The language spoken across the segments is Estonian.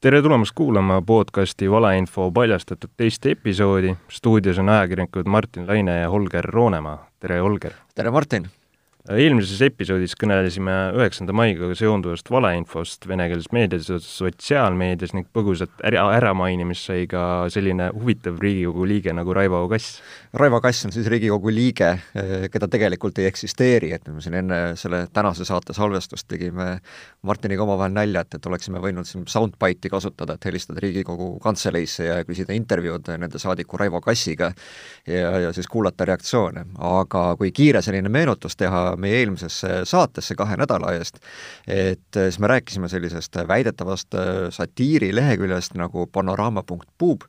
tere tulemast kuulama podcasti Valeinfo paljastatud teist episoodi. stuudios on ajakirjanikud Martin Laine ja Holger Roonemaa. tere, Holger! tere, Martin! Eelmises episoodis kõnelesime üheksanda maiga seonduvast valeinfost venekeelses meedias ja sotsiaalmeedias ning põgusalt ära, äramainimist sai ka selline huvitav Riigikogu liige nagu Raivo Kass. Raivo Kass on siis Riigikogu liige, keda tegelikult ei eksisteeri, et me siin enne selle tänase saate salvestust tegime Martiniga omavahel nalja, et, et oleksime võinud siin soundbite'i kasutada, et helistada Riigikogu kantseleisse ja küsida intervjuud nende saadiku Raivo Kassiga ja, ja siis kuulata reaktsioone. aga kui kiire selline meenutus teha meie eelmisesse saatesse kahe nädala eest, et siis me rääkisime sellisest väidetavast äh, satiirileheküljest nagu panorama.pub,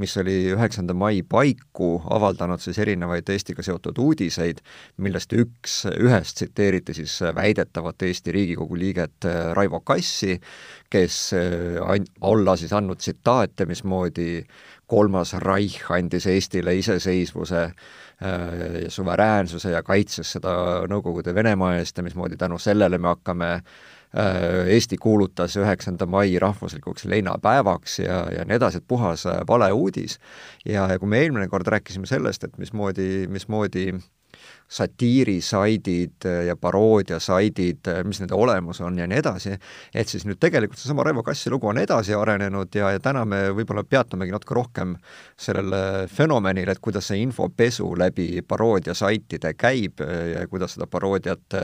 mis oli üheksanda mai paiku avaldanud siis erinevaid Eestiga seotud uudiseid, millest üks, ühest tsiteeriti siis väidetavat Eesti Riigikogu liiget äh, Raivo Kassi, kes olla siis andnud tsitaate, mismoodi kolmas Reich andis Eestile iseseisvuse suveräänsuse ja kaitses seda Nõukogude Venemaa eest ja mismoodi tänu sellele me hakkame äh, Eesti kuulutas üheksanda mai rahvuslikuks leinapäevaks ja, ja nii edasi, et puhas äh, valeuudis. ja, ja kui me eelmine kord rääkisime sellest, et mismoodi, mismoodi äh, satiirisaidid ja paroodiasaidid, mis nende olemus on ja nii edasi, et siis nüüd tegelikult seesama Raivo Kassi lugu on edasi arenenud ja, ja täna me võib-olla peatumegi natuke rohkem sellele fenomenile, et kuidas see infopesu läbi paroodiasaitide käib ja kuidas seda paroodiat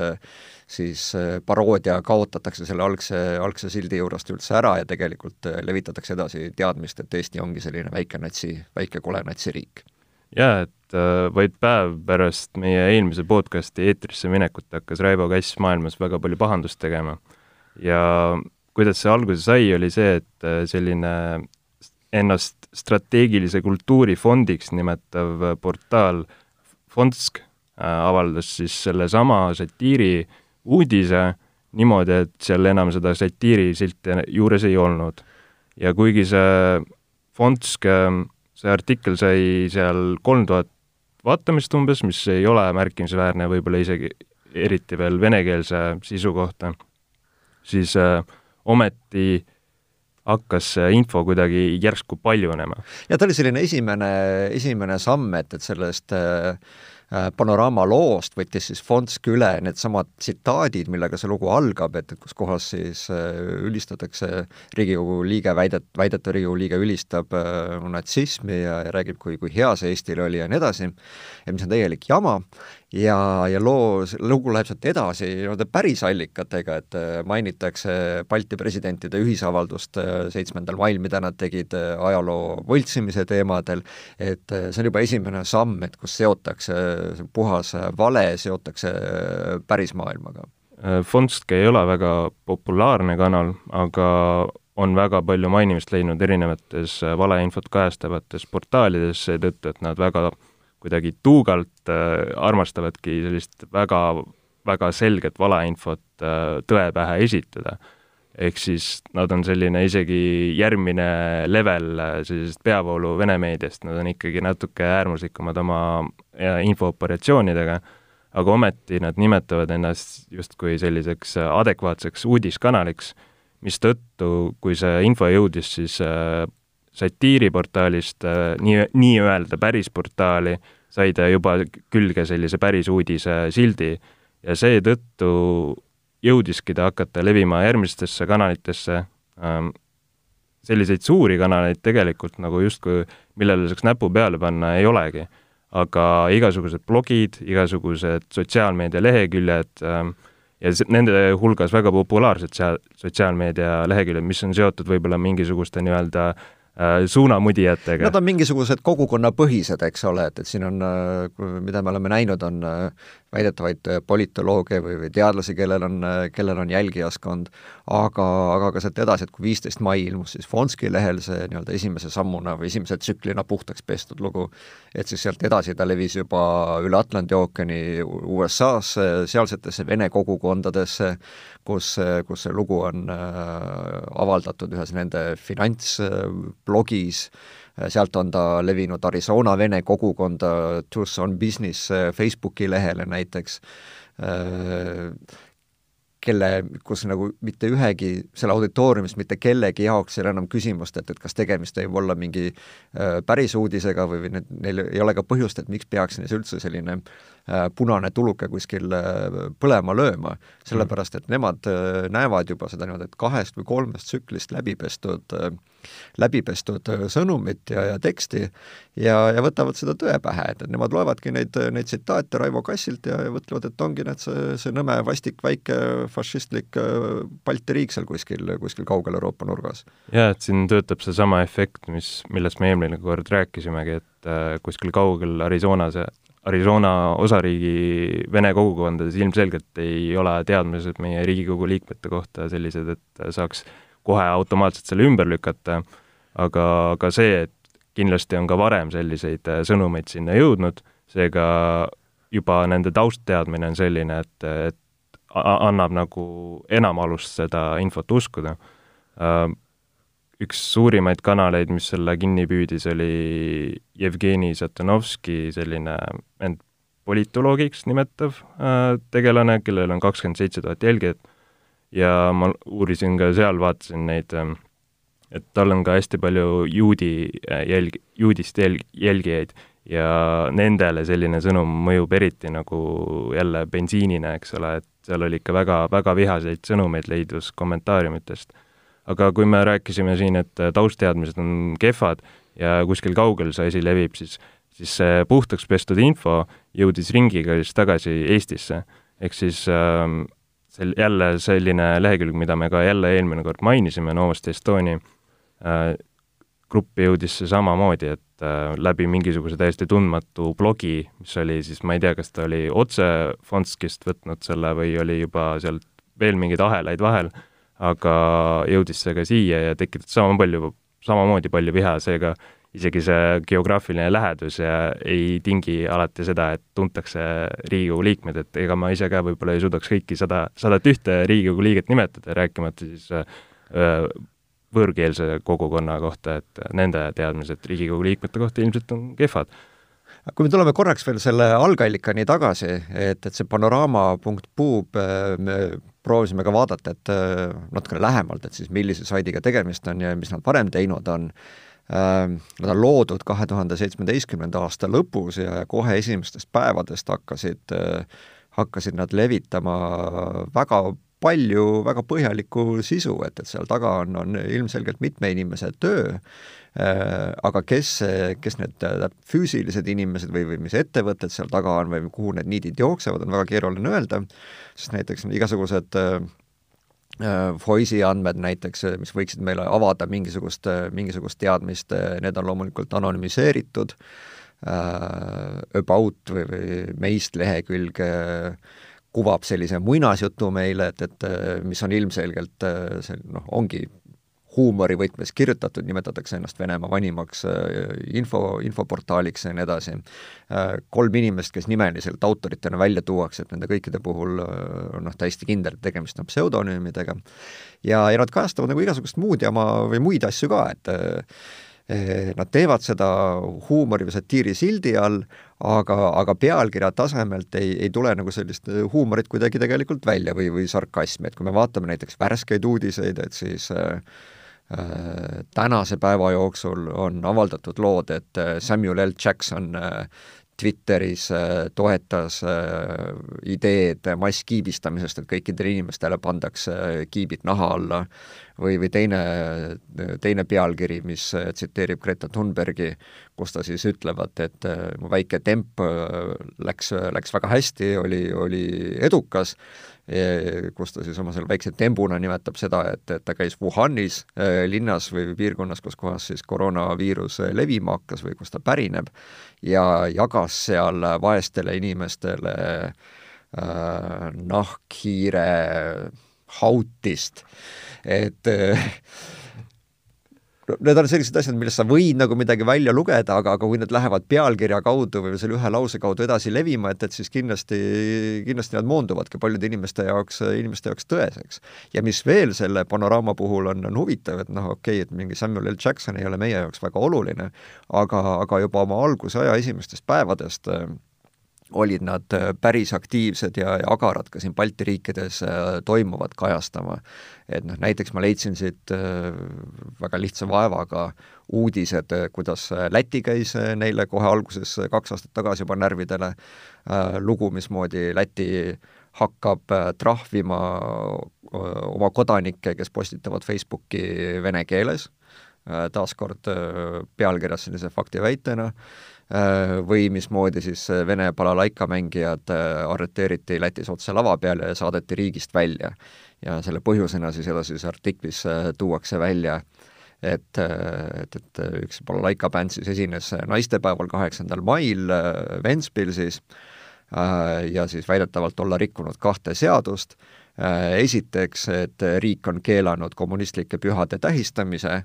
siis paroodia kaotatakse selle algse, algse sildi juurest üldse ära ja tegelikult levitatakse edasi teadmist, et Eesti ongi selline väike natsi, väike kole natsiriik. Jaa, et äh, vaid päev pärast meie eelmise podcasti eetrisse minekut hakkas Raivo Kass maailmas väga palju pahandust tegema. ja kuidas see alguse sai, oli see, et äh, selline ennast strateegilise kultuuri fondiks nimetav portaal Fondsk äh, avaldas siis sellesama satiiri uudise niimoodi, et seal enam seda satiirisilti juures ei olnud. ja kuigi see Fondsk see artikkel sai seal kolm tuhat vaatamist umbes, mis ei ole märkimisväärne võib-olla isegi eriti veel venekeelse sisu kohta, siis äh, ometi hakkas see info kuidagi järsku paljunema. ja ta oli selline esimene, esimene samm, et, et sellest äh, panoraama loost võttis siis Fonsk üle needsamad tsitaadid, millega see lugu algab, et, et kus kohas siis äh, ülistatakse Riigikogu liige, väidet, väidetav Riigikogu liige ülistab äh, natsismi ja, ja räägib, kui, kui hea see Eestil oli ja nii edasi, ja mis on täielik jama, ja, ja loo, lugu läheb sealt edasi nii-öelda päris allikatega, et äh, mainitakse Balti presidentide ühisavaldust äh, seitsmendal mail, mida nad tegid äh, ajaloo võltsimise teemadel, et see on juba esimene samm, et kus seotakse puhas vale, seotakse päris maailmaga. Fonsk ei ole väga populaarne kanal, aga on väga palju mainimist leidnud erinevates valeinfot kajastavates portaalides seetõttu, et nad väga kuidagi tuugalt äh, armastavadki sellist väga, väga selget valeinfot äh, tõe pähe esitada. ehk siis nad on selline isegi järgmine level äh, sellisest peavoolu Vene meediast, nad on ikkagi natuke äärmuslikumad oma infooperatsioonidega, aga ometi nad nimetavad ennast justkui selliseks adekvaatseks uudiskanaliks, mistõttu, kui see info jõudis siis satiiriportaalist nii, nii-öelda päris portaali, sai ta juba külge sellise päris uudise sildi ja seetõttu jõudiski ta hakata levima järgmistesse kanalitesse ähm,, selliseid suuri kanaleid tegelikult nagu justkui, millele saaks näpu peale panna, ei olegi. aga igasugused blogid, igasugused sotsiaalmeedia leheküljed ähm, ja nende hulgas väga populaarsed sea-, sotsiaalmeedia leheküljed, mis on seotud võib-olla mingisuguste nii-öelda äh, Äh, suunamudijatega. Nad on mingisugused kogukonnapõhised, eks ole, et, et siin on, äh, mida me oleme näinud, on äh, väidetavaid politolooge või, või teadlasi, kellel on, kellel on jälgijaskond, aga, aga ka sealt edasi, et kui viisteist mai ilmus siis Fonski lehel see nii-öelda esimese sammuna või esimese tsüklina puhtaks pestud lugu, et siis sealt edasi ta levis juba üle Atlandi ookeani USA-sse, sealsetesse vene kogukondadesse, kus, kus see lugu on äh, avaldatud ühes nende finantsblogis äh,, sealt on ta levinud Arizona vene kogukonda Tucson Business Facebooki lehele näiteks, kelle, kus nagu mitte ühegi, seal auditooriumis mitte kellegi jaoks ei ole enam küsimust, et, et kas tegemist võib olla mingi äh, päris uudisega või, või need, neil ei ole ka põhjust, et miks peaks neis üldse selline äh, punane tuluke kuskil äh, põlema lööma, sellepärast et nemad äh, näevad juba seda niimoodi, et kahest või kolmest tsüklist läbipestud äh, läbipestud äh, sõnumit ja, ja teksti ja, ja võtavad seda tõe pähe, et, et nemad loevadki neid, neid tsitaate Raivo Kassilt ja, ja mõtlevad, et ongi need, see, see nõme vastik väike fašistlik äh, Balti riik seal kuskil, kuskil kaugel Euroopa nurgas. jaa, et siin töötab seesama efekt, mis, millest me eelmine kord rääkisimegi, et äh, kuskil kaugel Arizonas Arizona osariigi vene kogukondades ilmselgelt ei ole teadmised meie Riigikogu liikmete kohta sellised, et saaks kohe automaatselt selle ümber lükata, aga ka see, et kindlasti on ka varem selliseid äh, sõnumeid sinna jõudnud, seega juba nende taustteadmine on selline, et, et annab nagu enam alust seda infot uskuda. Äh, üks suurimaid kanaleid, mis selle kinni püüdis, oli Jevgeni Satanovski, selline end politoloogiks nimetav äh, tegelane, kellel on kakskümmend seitse tuhat jälgijat ja ma uurisin ka seal, vaatasin neid, ähm, et tal on ka hästi palju juudi äh, jälg-, juudist jälg-, jälgijaid ja nendele selline sõnum mõjub eriti nagu jälle bensiinina, eks ole, et seal oli ikka väga, väga vihaseid sõnumeid leidus kommentaariumitest. aga kui me rääkisime siin, et taustteadmised on kehvad ja kuskil kaugel see asi levib, siis siis see puhtaks pestud info jõudis ringiga siis tagasi Eestisse. ehk siis äh, sel-, jälle selline lehekülg, mida me ka jälle eelmine kord mainisime, Novosti Estonia äh, gruppi jõudis see samamoodi, et äh, läbi mingisuguse täiesti tundmatu blogi, mis oli siis, ma ei tea, kas ta oli otse Fonskist võtnud selle või oli juba sealt veel mingeid ahelaid vahel, aga jõudis see ka siia ja tekitas sama palju, samamoodi palju viha, seega isegi see geograafiline lähedus ja ei tingi alati seda, et tuntakse Riigikogu liikmed, et ega ma ise ka võib-olla ei suudaks kõiki sada, sadat ühte Riigikogu liiget nimetada, rääkimata siis öö, võõrkeelse kogukonna kohta, et nende teadmised Riigikogu liikmete kohta ilmselt on kehvad. Kui me tuleme korraks veel selle algallikani tagasi, et, et see panoraama.pub, me proovisime ka vaadata, et natukene lähemalt, et siis millise saidiga tegemist on ja mis nad varem teinud on Nad on loodud kahe tuhande seitsmeteistkümnenda aasta lõpus ja kohe esimestest päevadest hakkasid, hakkasid nad levitama väga palju väga põhjalikku sisu, et, et seal taga on, on ilmselgelt mitme inimese töö, aga kes, kes need füüsilised inimesed või, või mis ettevõtted seal taga on või kuhu need niidid jooksevad, on väga keeruline öelda, sest näiteks igasugused äh, Voice'i äh, andmed näiteks, äh, mis võiksid meile avada mingisugust, äh, mingisugust teadmist, need on loomulikult anonüümiseeritud, About või, või meist lehekülg kuvab sellise muinasjutu meile, et, et mis on ilmselgelt see noh, ongi huumorivõtmes kirjutatud, nimetatakse ennast Venemaa vanimaks äh, info, infoportaaliks ja nii edasi. Äh, kolm inimest, kes nimeliselt autoritena välja tuuakse, et nende kõikide puhul äh, on noh, täiesti kindel, et tegemist on pseudonüümidega. ja, ja nad kajastavad nagu igasugust muud jama või muid asju ka, et Nad teevad seda huumori või satiiri sildi all, aga, aga pealkirja tasemelt ei, ei tule nagu sellist huumorit kuidagi tegelikult välja või, või sarkasmi, et kui me vaatame näiteks värskeid uudiseid, et siis äh, Äh, tänase päeva jooksul on avaldatud lood, et äh, Samuel L. Jackson äh, Twitteris toetas ideed masskiibistamisest, et kõikidele inimestele pandakse kiibid naha alla, või, või teine, teine pealkiri, mis tsiteerib Greta Thunbergi, kus ta siis ütlevad, et mu väike temp läks, läks väga hästi, oli, oli edukas kus ta siis oma selle väikse tembuna nimetab seda, et, et ta käis Wuhanis äh, linnas või piirkonnas, kus kohas siis koroonaviirus äh, levima hakkas või kust ta pärineb, ja jagas seal vaestele inimestele äh, nahkhiire hautist, et äh, need on sellised asjad, millest sa võid nagu midagi välja lugeda, aga, aga kui need lähevad pealkirja kaudu või selle ühe lause kaudu edasi levima, et, et siis kindlasti, kindlasti nad moonduvadki paljude inimeste jaoks, inimeste jaoks tõeseks. ja mis veel selle panoraama puhul on, on huvitav, et noh, okei okay,, et mingi Samuel L Jackson ei ole meie jaoks väga oluline, aga, aga juba oma alguse aja esimestest päevadest äh, olid nad päris aktiivsed ja, ja agarad ka siin Balti riikides toimuvat kajastama. et noh, näiteks ma leidsin siit väga lihtsa vaevaga uudised, kuidas Läti käis neile kohe alguses kaks aastat tagasi juba närvidele, lugu, mismoodi Läti hakkab trahvima oma kodanikke, kes postitavad Facebooki vene keeles, taaskord pealkirjas sellise faktiväitena, või mismoodi siis Vene balalaika mängijad arreteeriti Lätis otse lava peal ja saadeti riigist välja. ja selle põhjusena siis edasises artiklis tuuakse välja, et, et, et üks balalaika bänd siis esines naistepäeval, kaheksandal mail Ventspilsis ja siis väidetavalt olla rikkunud kahte seadust Äh, esiteks, et riik on keelanud kommunistlike pühade tähistamise äh,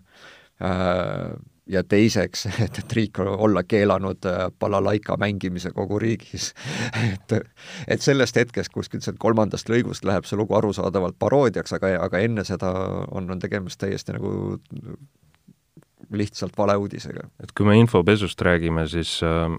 ja teiseks, et, et riik on olla keelanud äh, balalaika mängimise kogu riigis et, et sellest hetkest kuskilt sealt kolmandast lõigust läheb see lugu arusaadavalt paroodiaks, aga, aga enne seda on, on tegemist täiesti nagu lihtsalt valeuudisega. et kui me infopesust räägime, siis äh,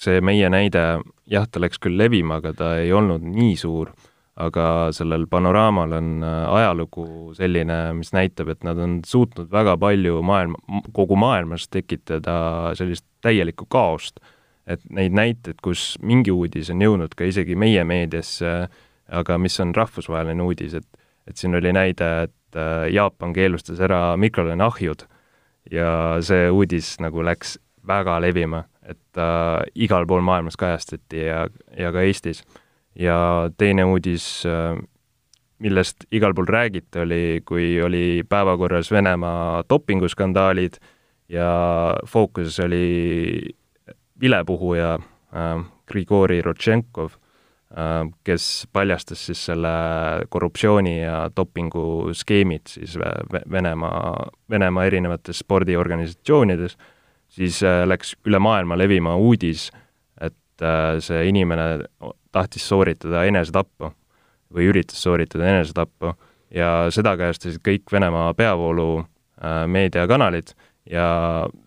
see meie näide, jah, ta läks küll levima, aga ta ei olnud nii suur aga sellel panoraamal on äh, ajalugu selline, mis näitab, et nad on suutnud väga palju maailma, kogu maailmas tekitada sellist täielikku kaost. et neid näiteid, kus mingi uudis on jõudnud ka isegi meie meediasse, aga mis on rahvusvaheline uudis, et et siin oli näide, et äh, Jaapan keelustas ära mikrolaineahjud ja see uudis nagu läks väga levima, et äh, igal pool maailmas kajastati ja, ja ka Eestis ja teine uudis, äh, millest igal pool räägiti, oli, kui oli päevakorras Venemaa dopinguskandaalid ja fookuses oli vilepuhuja äh, Grigori Rodtšenkov äh,, kes paljastas siis selle korruptsiooni ja dopinguskeemid siis Venemaa, Venemaa erinevates spordiorganisatsioonides, siis äh, läks üle maailma levima uudis, et äh, see inimene tahtis sooritada enesetappu või üritas sooritada enesetappu ja seda kajastasid kõik Venemaa peavoolu äh, meediakanalid ja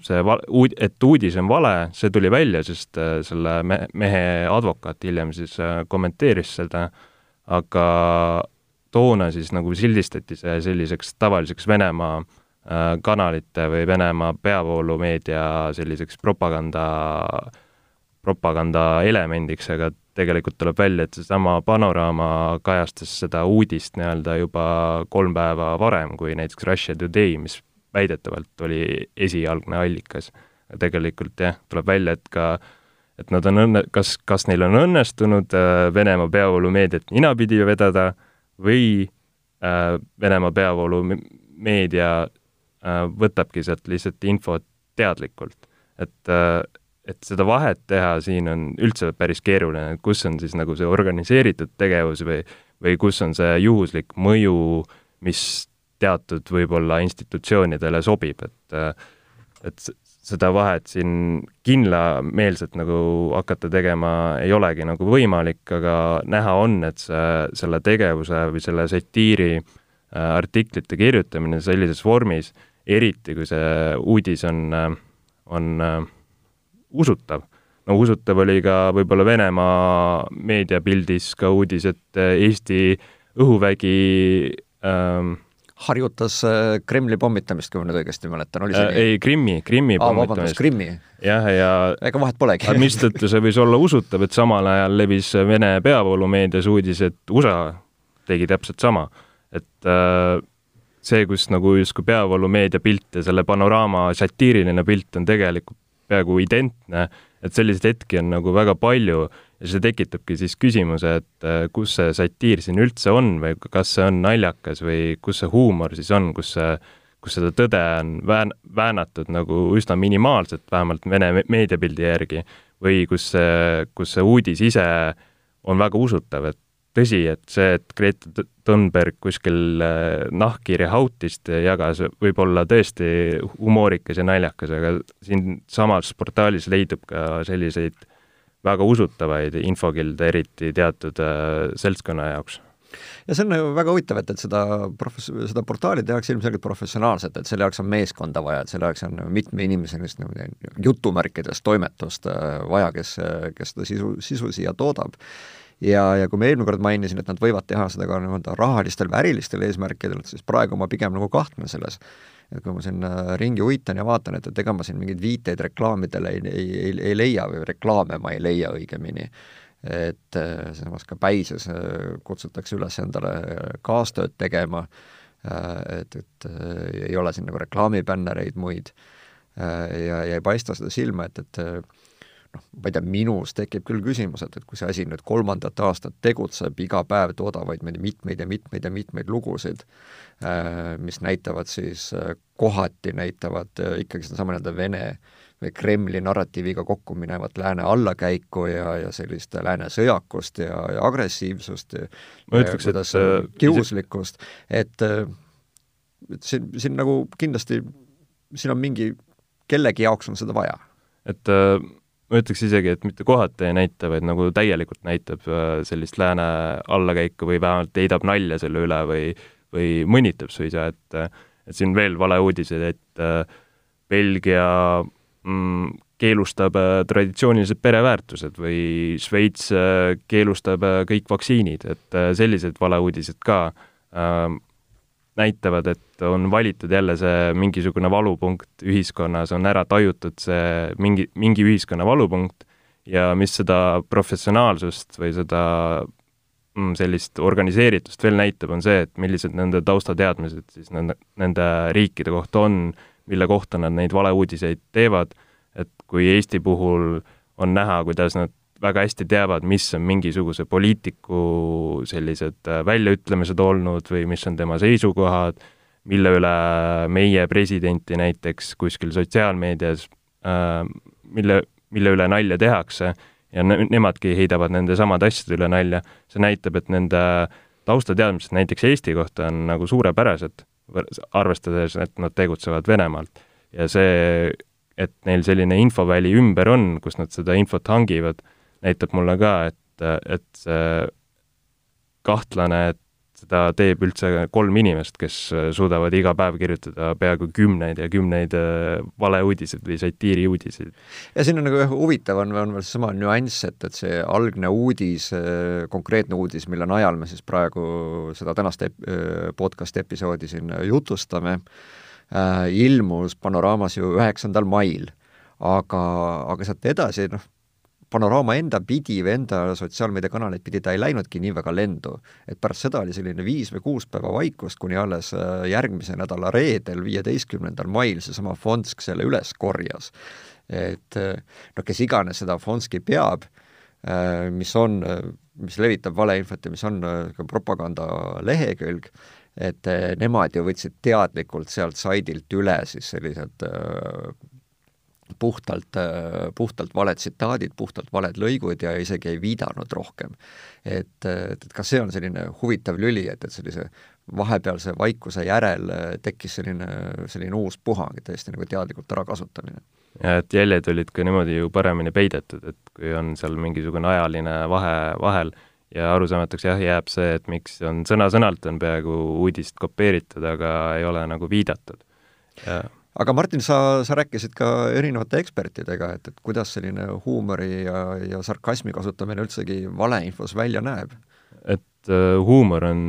see val-, uud-, et uudis on vale, see tuli välja, sest äh, selle me-, mehe advokaat hiljem siis äh, kommenteeris seda, aga toona siis nagu sildistati see selliseks tavaliseks Venemaa äh, kanalite või Venemaa peavoolumeedia selliseks propaganda, propaganda elemendiks, aga tegelikult tuleb välja, et seesama Panorama kajastas seda uudist nii-öelda juba kolm päeva varem kui näiteks Russia Today, mis väidetavalt oli esialgne allikas. tegelikult jah, tuleb välja, et ka et nad on õnne, kas, kas neil on õnnestunud äh, Venemaa peavoolumeediat ninapidi vedada või äh, Venemaa peavoolumeedia äh, võtabki sealt lihtsalt infot teadlikult. et et seda vahet teha siin on üldse päris keeruline, et kus on siis nagu see organiseeritud tegevus või, või kus on see juhuslik mõju, mis teatud võib-olla institutsioonidele sobib, et et seda vahet siin kindlameelselt nagu hakata tegema ei olegi nagu võimalik, aga näha on, et see, selle tegevuse või selle satiiri äh, artiklite kirjutamine sellises vormis, eriti kui see uudis on, on äh, usutav. no usutav oli ka võib-olla Venemaa meediapildis ka uudis, et äh, Eesti õhuvägi ähm, harjutas äh, Kremli pommitamist, kui ma nüüd õigesti mäletan, oli see äh, nii? ei, Krimmi, Krimmi Aa, pommitamist. Krimmi? jah, ja ega vahet polegi mistõttu see võis olla usutav, et samal ajal levis Vene peavoolumeedias uudis, et USA tegi täpselt sama. et äh, see, kus nagu justkui peavoolumeedia pilt ja selle panoraama satiiriline pilt on tegelikult peaaegu identne, et selliseid hetki on nagu väga palju ja see tekitabki siis küsimuse, et äh, kus see satiir siin üldse on või kas see on naljakas või kus see huumor siis on, kus see, kus seda tõde on vään-, väänatud nagu üsna minimaalselt, vähemalt Vene meediapildi järgi, või kus see, kus see uudis ise on väga usutav, et tõsi, et see, et Grete Thunberg kuskil äh, nahkhiiri hautist jagas, võib olla tõesti humoorikas ja naljakas, aga siinsamas portaalis leidub ka selliseid väga usutavaid infokilde, eriti teatud äh, seltskonna jaoks. Ja see on ju väga huvitav, et, et seda profes-, seda portaali tehakse ilmselgelt professionaalselt, et selle jaoks on meeskonda vaja, et selle jaoks on mitme inimese sellist jutumärkides toimetust äh, vaja, kes, kes seda sisu, sisu siia toodab ja, ja kui ma eelmine kord mainisin, et nad võivad teha seda ka nii-öelda rahalistel või ärilistel eesmärkidel, siis praegu ma pigem nagu kahtlen selles. et kui ma siin äh, ringi uitan ja vaatan, et, et ega ma siin mingeid viiteid reklaamidele ei, ei, ei, ei leia või reklaame ma ei leia õigemini et äh, samas ka Päises äh, kutsutakse üles endale kaastööd tegema, et, et ei ole siin nagu reklaamibännereid muid ja, ja ei paista seda silma, et, et noh, ma ei tea, minus tekib küll küsimus, et, et kui see asi nüüd kolmandat aastat tegutseb, iga päev toodavad meile mitmeid ja mitmeid ja mitmeid lugusid, mis näitavad siis, kohati näitavad ikkagi sedasama nii-öelda Vene äh, Kremli narratiiviga kokku minevat lääne allakäiku ja, ja sellist lääne sõjakust ja, ja agressiivsust ja, ma ütleks, et äh, kiuslikkust, et et siin, siin nagu kindlasti, siin on mingi, kellegi jaoks on seda vaja. et äh, ma ütleks isegi, et mitte kohati ei näita, vaid nagu täielikult näitab äh, sellist lääne allakäiku või vähemalt heidab nalja selle üle või, või mõnitab suisa, et et siin veel valeuudised, et Belgia mm, keelustab äh, traditsioonilised pereväärtused või Šveits äh, keelustab äh, kõik vaktsiinid, et sellised valeuudised ka äh, näitavad, et on valitud jälle see mingisugune valupunkt ühiskonnas, on ära tajutud see mingi, mingi ühiskonna valupunkt ja mis seda professionaalsust või seda mm, sellist organiseeritust veel näitab, on see, et millised nende taustateadmised siis nende, nende riikide kohta on mille kohta nad neid valeuudiseid teevad, et kui Eesti puhul on näha, kuidas nad väga hästi teavad, mis on mingisuguse poliitiku sellised äh, väljaütlemised olnud või mis on tema seisukohad, mille üle meie presidenti näiteks kuskil sotsiaalmeedias, äh, mille, mille üle nalja tehakse ja ne-, nemadki heidavad nende samade asjade üle nalja, see näitab, et nende taustateadmised näiteks Eesti kohta on nagu suurepärased arvestades, et nad tegutsevad Venemaalt. ja see, et neil selline infoväli ümber on, kus nad seda infot hangivad, näitab mulle ka, et, et see kahtlane, et seda teeb üldse kolm inimest, kes suudavad iga päev kirjutada peaaegu kümneid ja kümneid äh, valeuudiseid või satiiriuudiseid. ja siin on nagu jah, huvitav on, on veel seesama nüanss, et, et see algne uudis, äh, konkreetne uudis, mille najal me siis praegu seda tänast ep-, äh, podcasti episoodi siin jutustame, ilmus Panoraamas ju üheksandal mail aga, aga sealt edasi, noh, Panorama enda pidi või enda sotsiaalmeediakanaleid pidi ta ei läinudki nii väga lendu. et pärast seda oli selline viis või kuus päeva vaikust, kuni alles äh, järgmise nädala reedel, viieteistkümnendal mail seesama Fonsk selle üles korjas. et äh, no kes iganes seda Fonski peab, äh, mis on, mis levitab valeinfot ja mis on ka propaganda lehekülg, et nemad ju võtsid teadlikult sealt saidilt üle siis sellised puhtalt, puhtalt valed tsitaadid, puhtalt valed lõigud ja isegi ei viidanud rohkem. et, et, et kas see on selline huvitav lüli, et, et sellise vahepealse vaikuse järel tekkis selline, selline uus puhang, täiesti nagu teadlikult ärakasutamine? ja et jäljed olid ka niimoodi ju paremini peidetud, et kui on seal mingisugune ajaline vahe vahel ja arusaamatuks jah, jääb see, et miks on sõna-sõnalt on peaaegu uudist kopeeritud, aga ei ole nagu viidatud. ja aga Martin, sa, sa rääkisid ka erinevate ekspertidega, et, et kuidas selline huumori ja, ja sarkasmi kasutamine üldsegi valeinfos välja näeb? et äh, huumor on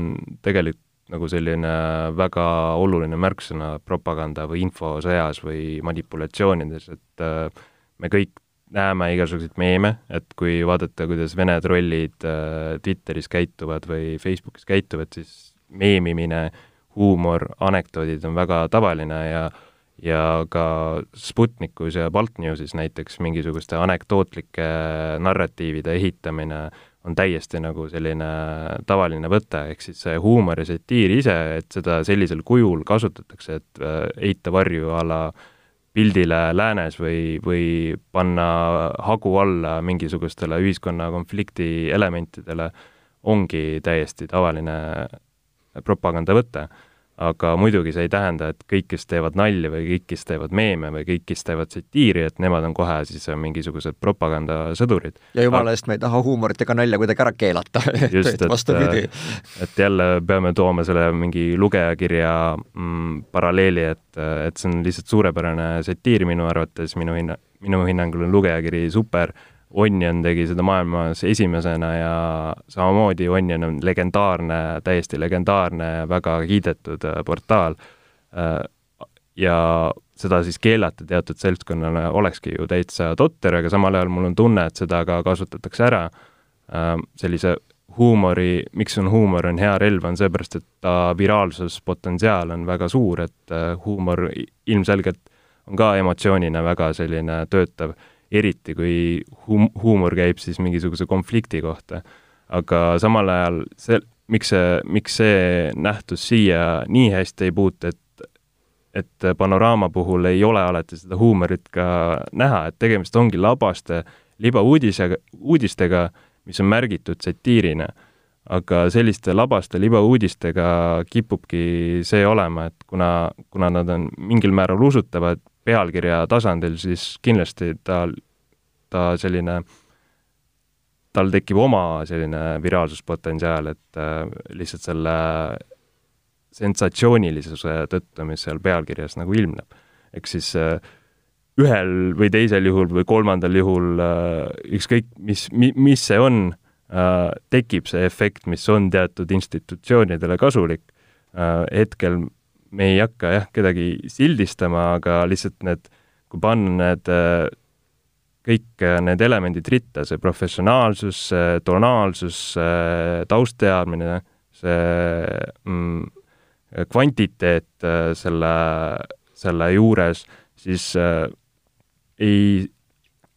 tegelikult nagu selline väga oluline märksõna propaganda või infosõjas või manipulatsioonides, et äh, me kõik näeme igasuguseid meeme, et kui vaadata, kuidas Vene trollid äh, Twitteris käituvad või Facebookis käituvad, siis meemimine, huumor, anekdoodid on väga tavaline ja äh, ja ka Sputnikus ja Baltnewsis näiteks mingisuguste anekdootlike narratiivide ehitamine on täiesti nagu selline tavaline võte, ehk siis see huumor ja satiir ise, et seda sellisel kujul kasutatakse, et äh, heita varju a la pildile läänes või, või panna hagu alla mingisugustele ühiskonna konflikti elementidele, ongi täiesti tavaline propagandavõte aga muidugi see ei tähenda, et kõik, kes teevad nalja või kõik, kes teevad meeme või kõik, kes teevad satiiri, et nemad on kohe siis mingisugused propagandasõdurid. ja jumala eest, me ei taha huumorit ega nalja kuidagi ära keelata just, et vastupidi. et jälle peame tooma selle mingi lugejakirja mm, paralleeli, et, et see on lihtsalt suurepärane satiir minu arvates, minu hinna, minu hinnangul on lugejakiri super Onion tegi seda maailmas esimesena ja samamoodi Onion on legendaarne, täiesti legendaarne, väga kiidetud äh, portaal. Äh, ja seda siis keelata teatud seltskonnale olekski ju täitsa totter, aga samal ajal mul on tunne, et seda ka kasutatakse ära äh, sellise huumori, miks on huumor on hea relv, on seepärast, et ta viraalsuspotentsiaal on väga suur, et huumor ilmselgelt on ka emotsioonina väga selline töötav eriti kui hum-, huumor käib siis mingisuguse konflikti kohta. aga samal ajal see, miks see, miks see nähtus siia nii hästi ei puutu, et et panoraama puhul ei ole alati seda huumorit ka näha, et tegemist ongi labaste libauudisega, uudistega, mis on märgitud satiirina. aga selliste labaste libauudistega kipubki see olema, et kuna, kuna nad on mingil määral usutavad, pealkirja tasandil, siis kindlasti tal, ta selline, tal tekib oma selline viraalsuspotentsiaal, et äh, lihtsalt selle sensatsioonilisuse tõttu, mis seal pealkirjas nagu ilmneb. ehk siis äh, ühel või teisel juhul või kolmandal juhul äh,, ükskõik mis mi,, mis see on tekib see efekt, mis on teatud institutsioonidele kasulik hetkel me ei hakka jah, kedagi sildistama, aga lihtsalt need, kui panna need kõik need elemendid ritta, see professionaalsus, see tonaalsus, see taustateadmine, see mm, kvantiteet selle, selle juures, siis äh, ei,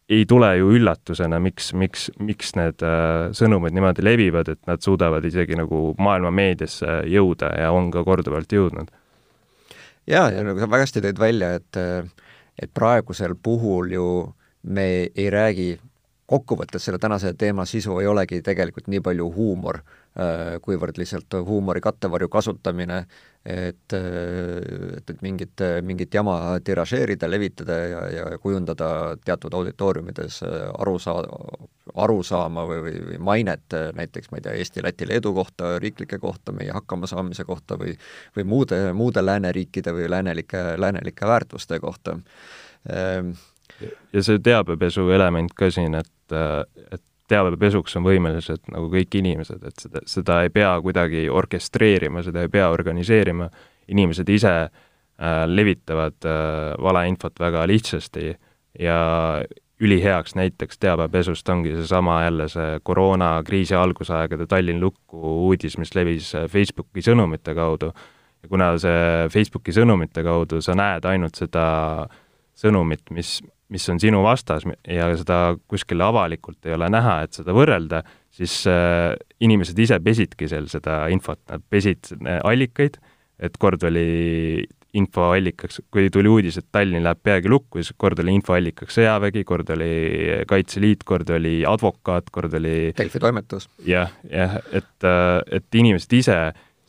ei tule ju üllatusena, miks, miks, miks need äh, sõnumid niimoodi levivad, et nad suudavad isegi nagu maailma meediasse jõuda ja on ka korduvalt jõudnud jaa, ja nagu sa väga hästi tõid välja, et et praegusel puhul ju me ei räägi, kokkuvõttes selle tänase teema sisu ei olegi tegelikult nii palju huumor, kuivõrd lihtsalt huumori kattevarju kasutamine, et, et, et mingit, mingit jama tiražeerida, levitada ja, ja kujundada teatud auditooriumides aru saa-, arusaama või, või, või mainet näiteks, ma ei tea, Eesti, Läti, Leedu kohta, riiklike kohta, meie hakkamasaamise kohta või või muude, muude lääneriikide või läänelike, läänelike väärtuste kohta. ja see teabepesu element ka siin, et, et teabepesuks on võimelised nagu kõik inimesed, et seda, seda ei pea kuidagi orkestreerima, seda ei pea organiseerima, inimesed ise äh, levitavad äh, valeinfot väga lihtsasti ja üliheaks näiteks teabepesust ongi seesama jälle see koroonakriisi algusaegade Tallinn lukku uudis, mis levis Facebooki sõnumite kaudu. ja kuna see Facebooki sõnumite kaudu sa näed ainult seda sõnumit, mis, mis on sinu vastas ja seda kuskil avalikult ei ole näha, et seda võrrelda, siis äh, inimesed ise pesidki seal seda infot, nad pesid allikaid, et kord oli infoallikaks, kui tuli uudis, et Tallinn läheb peagi lukku, siis kord oli infoallikaks sõjavägi, kord oli Kaitseliit, kord oli advokaat, kord oli Delfi toimetus ja,. jah, jah, et, et inimesed ise,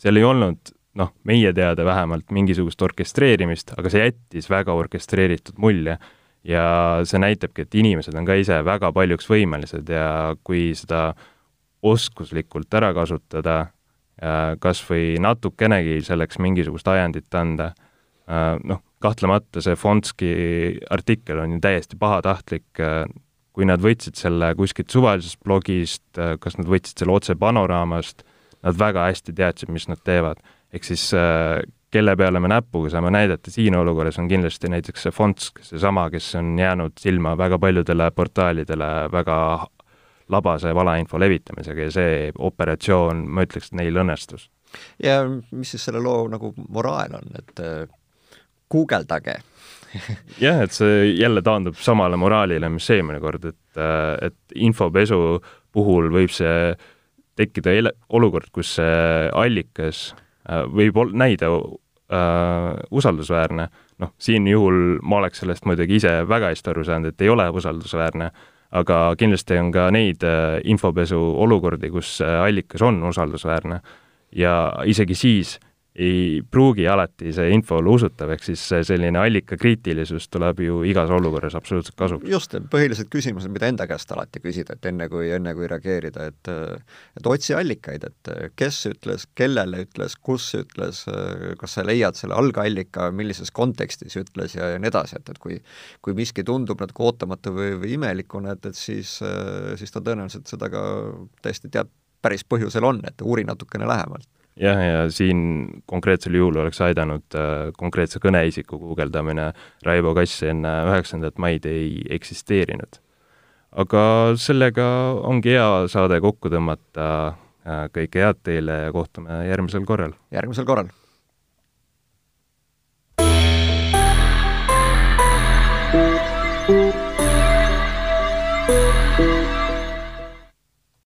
seal ei olnud noh, meie teada vähemalt mingisugust orkestreerimist, aga see jättis väga orkestreeritud mulje. Ja see näitabki, et inimesed on ka ise väga paljuks võimelised ja kui seda oskuslikult ära kasutada, kas või natukenegi selleks mingisugust ajendit anda Äh, noh, kahtlemata see Fonski artikkel on ju täiesti pahatahtlik, äh, kui nad võtsid selle kuskilt suvalisest blogist, äh, kas nad võtsid selle otse panoraamast, nad väga hästi teadsid, mis nad teevad. ehk siis kelle peale me näpuga saame näidata siin olukorras, on kindlasti näiteks see Fonsk, seesama, kes on jäänud silma väga paljudele portaalidele väga labase valeinfo levitamisega ja see operatsioon, ma ütleks, neil õnnestus. ja mis siis selle loo nagu moraal on, et guugeldage jah, et see jälle taandub samale moraalile, mis eelmine kord, et, et infopesu puhul võib see tekkida olukord, kus see allikas äh, võib ol-, näida uh, usaldusväärne, noh, siin juhul ma oleks sellest muidugi ise väga hästi aru saanud, et ei ole usaldusväärne, aga kindlasti on ka neid uh, infopesu olukordi, kus uh, allikas on usaldusväärne. Ja isegi siis ei pruugi alati see info olla usutav, ehk siis selline allikakriitilisus tuleb ju igas olukorras absoluutselt kasuks. just, põhilised küsimused, mida enda käest alati küsida, et enne kui, enne kui reageerida, et et otsi allikaid, et kes ütles, kellele ütles, kus ütles, kas sa leiad selle algallika, millises kontekstis ütles ja, ja nii edasi, et, et kui kui miski tundub natuke ootamatu või, või imelikuna, et, et siis, siis ta tõenäoliselt seda ka täiesti teab, päris põhjusel on, et uuri natukene lähemalt jah, ja siin konkreetsel juhul oleks aidanud äh, konkreetse kõneisiku guugeldamine, Raivo Kass enne üheksandat maid ei eksisteerinud. aga sellega ongi hea saade kokku tõmmata äh,, kõike head teile ja kohtume järgmisel korral! järgmisel korral!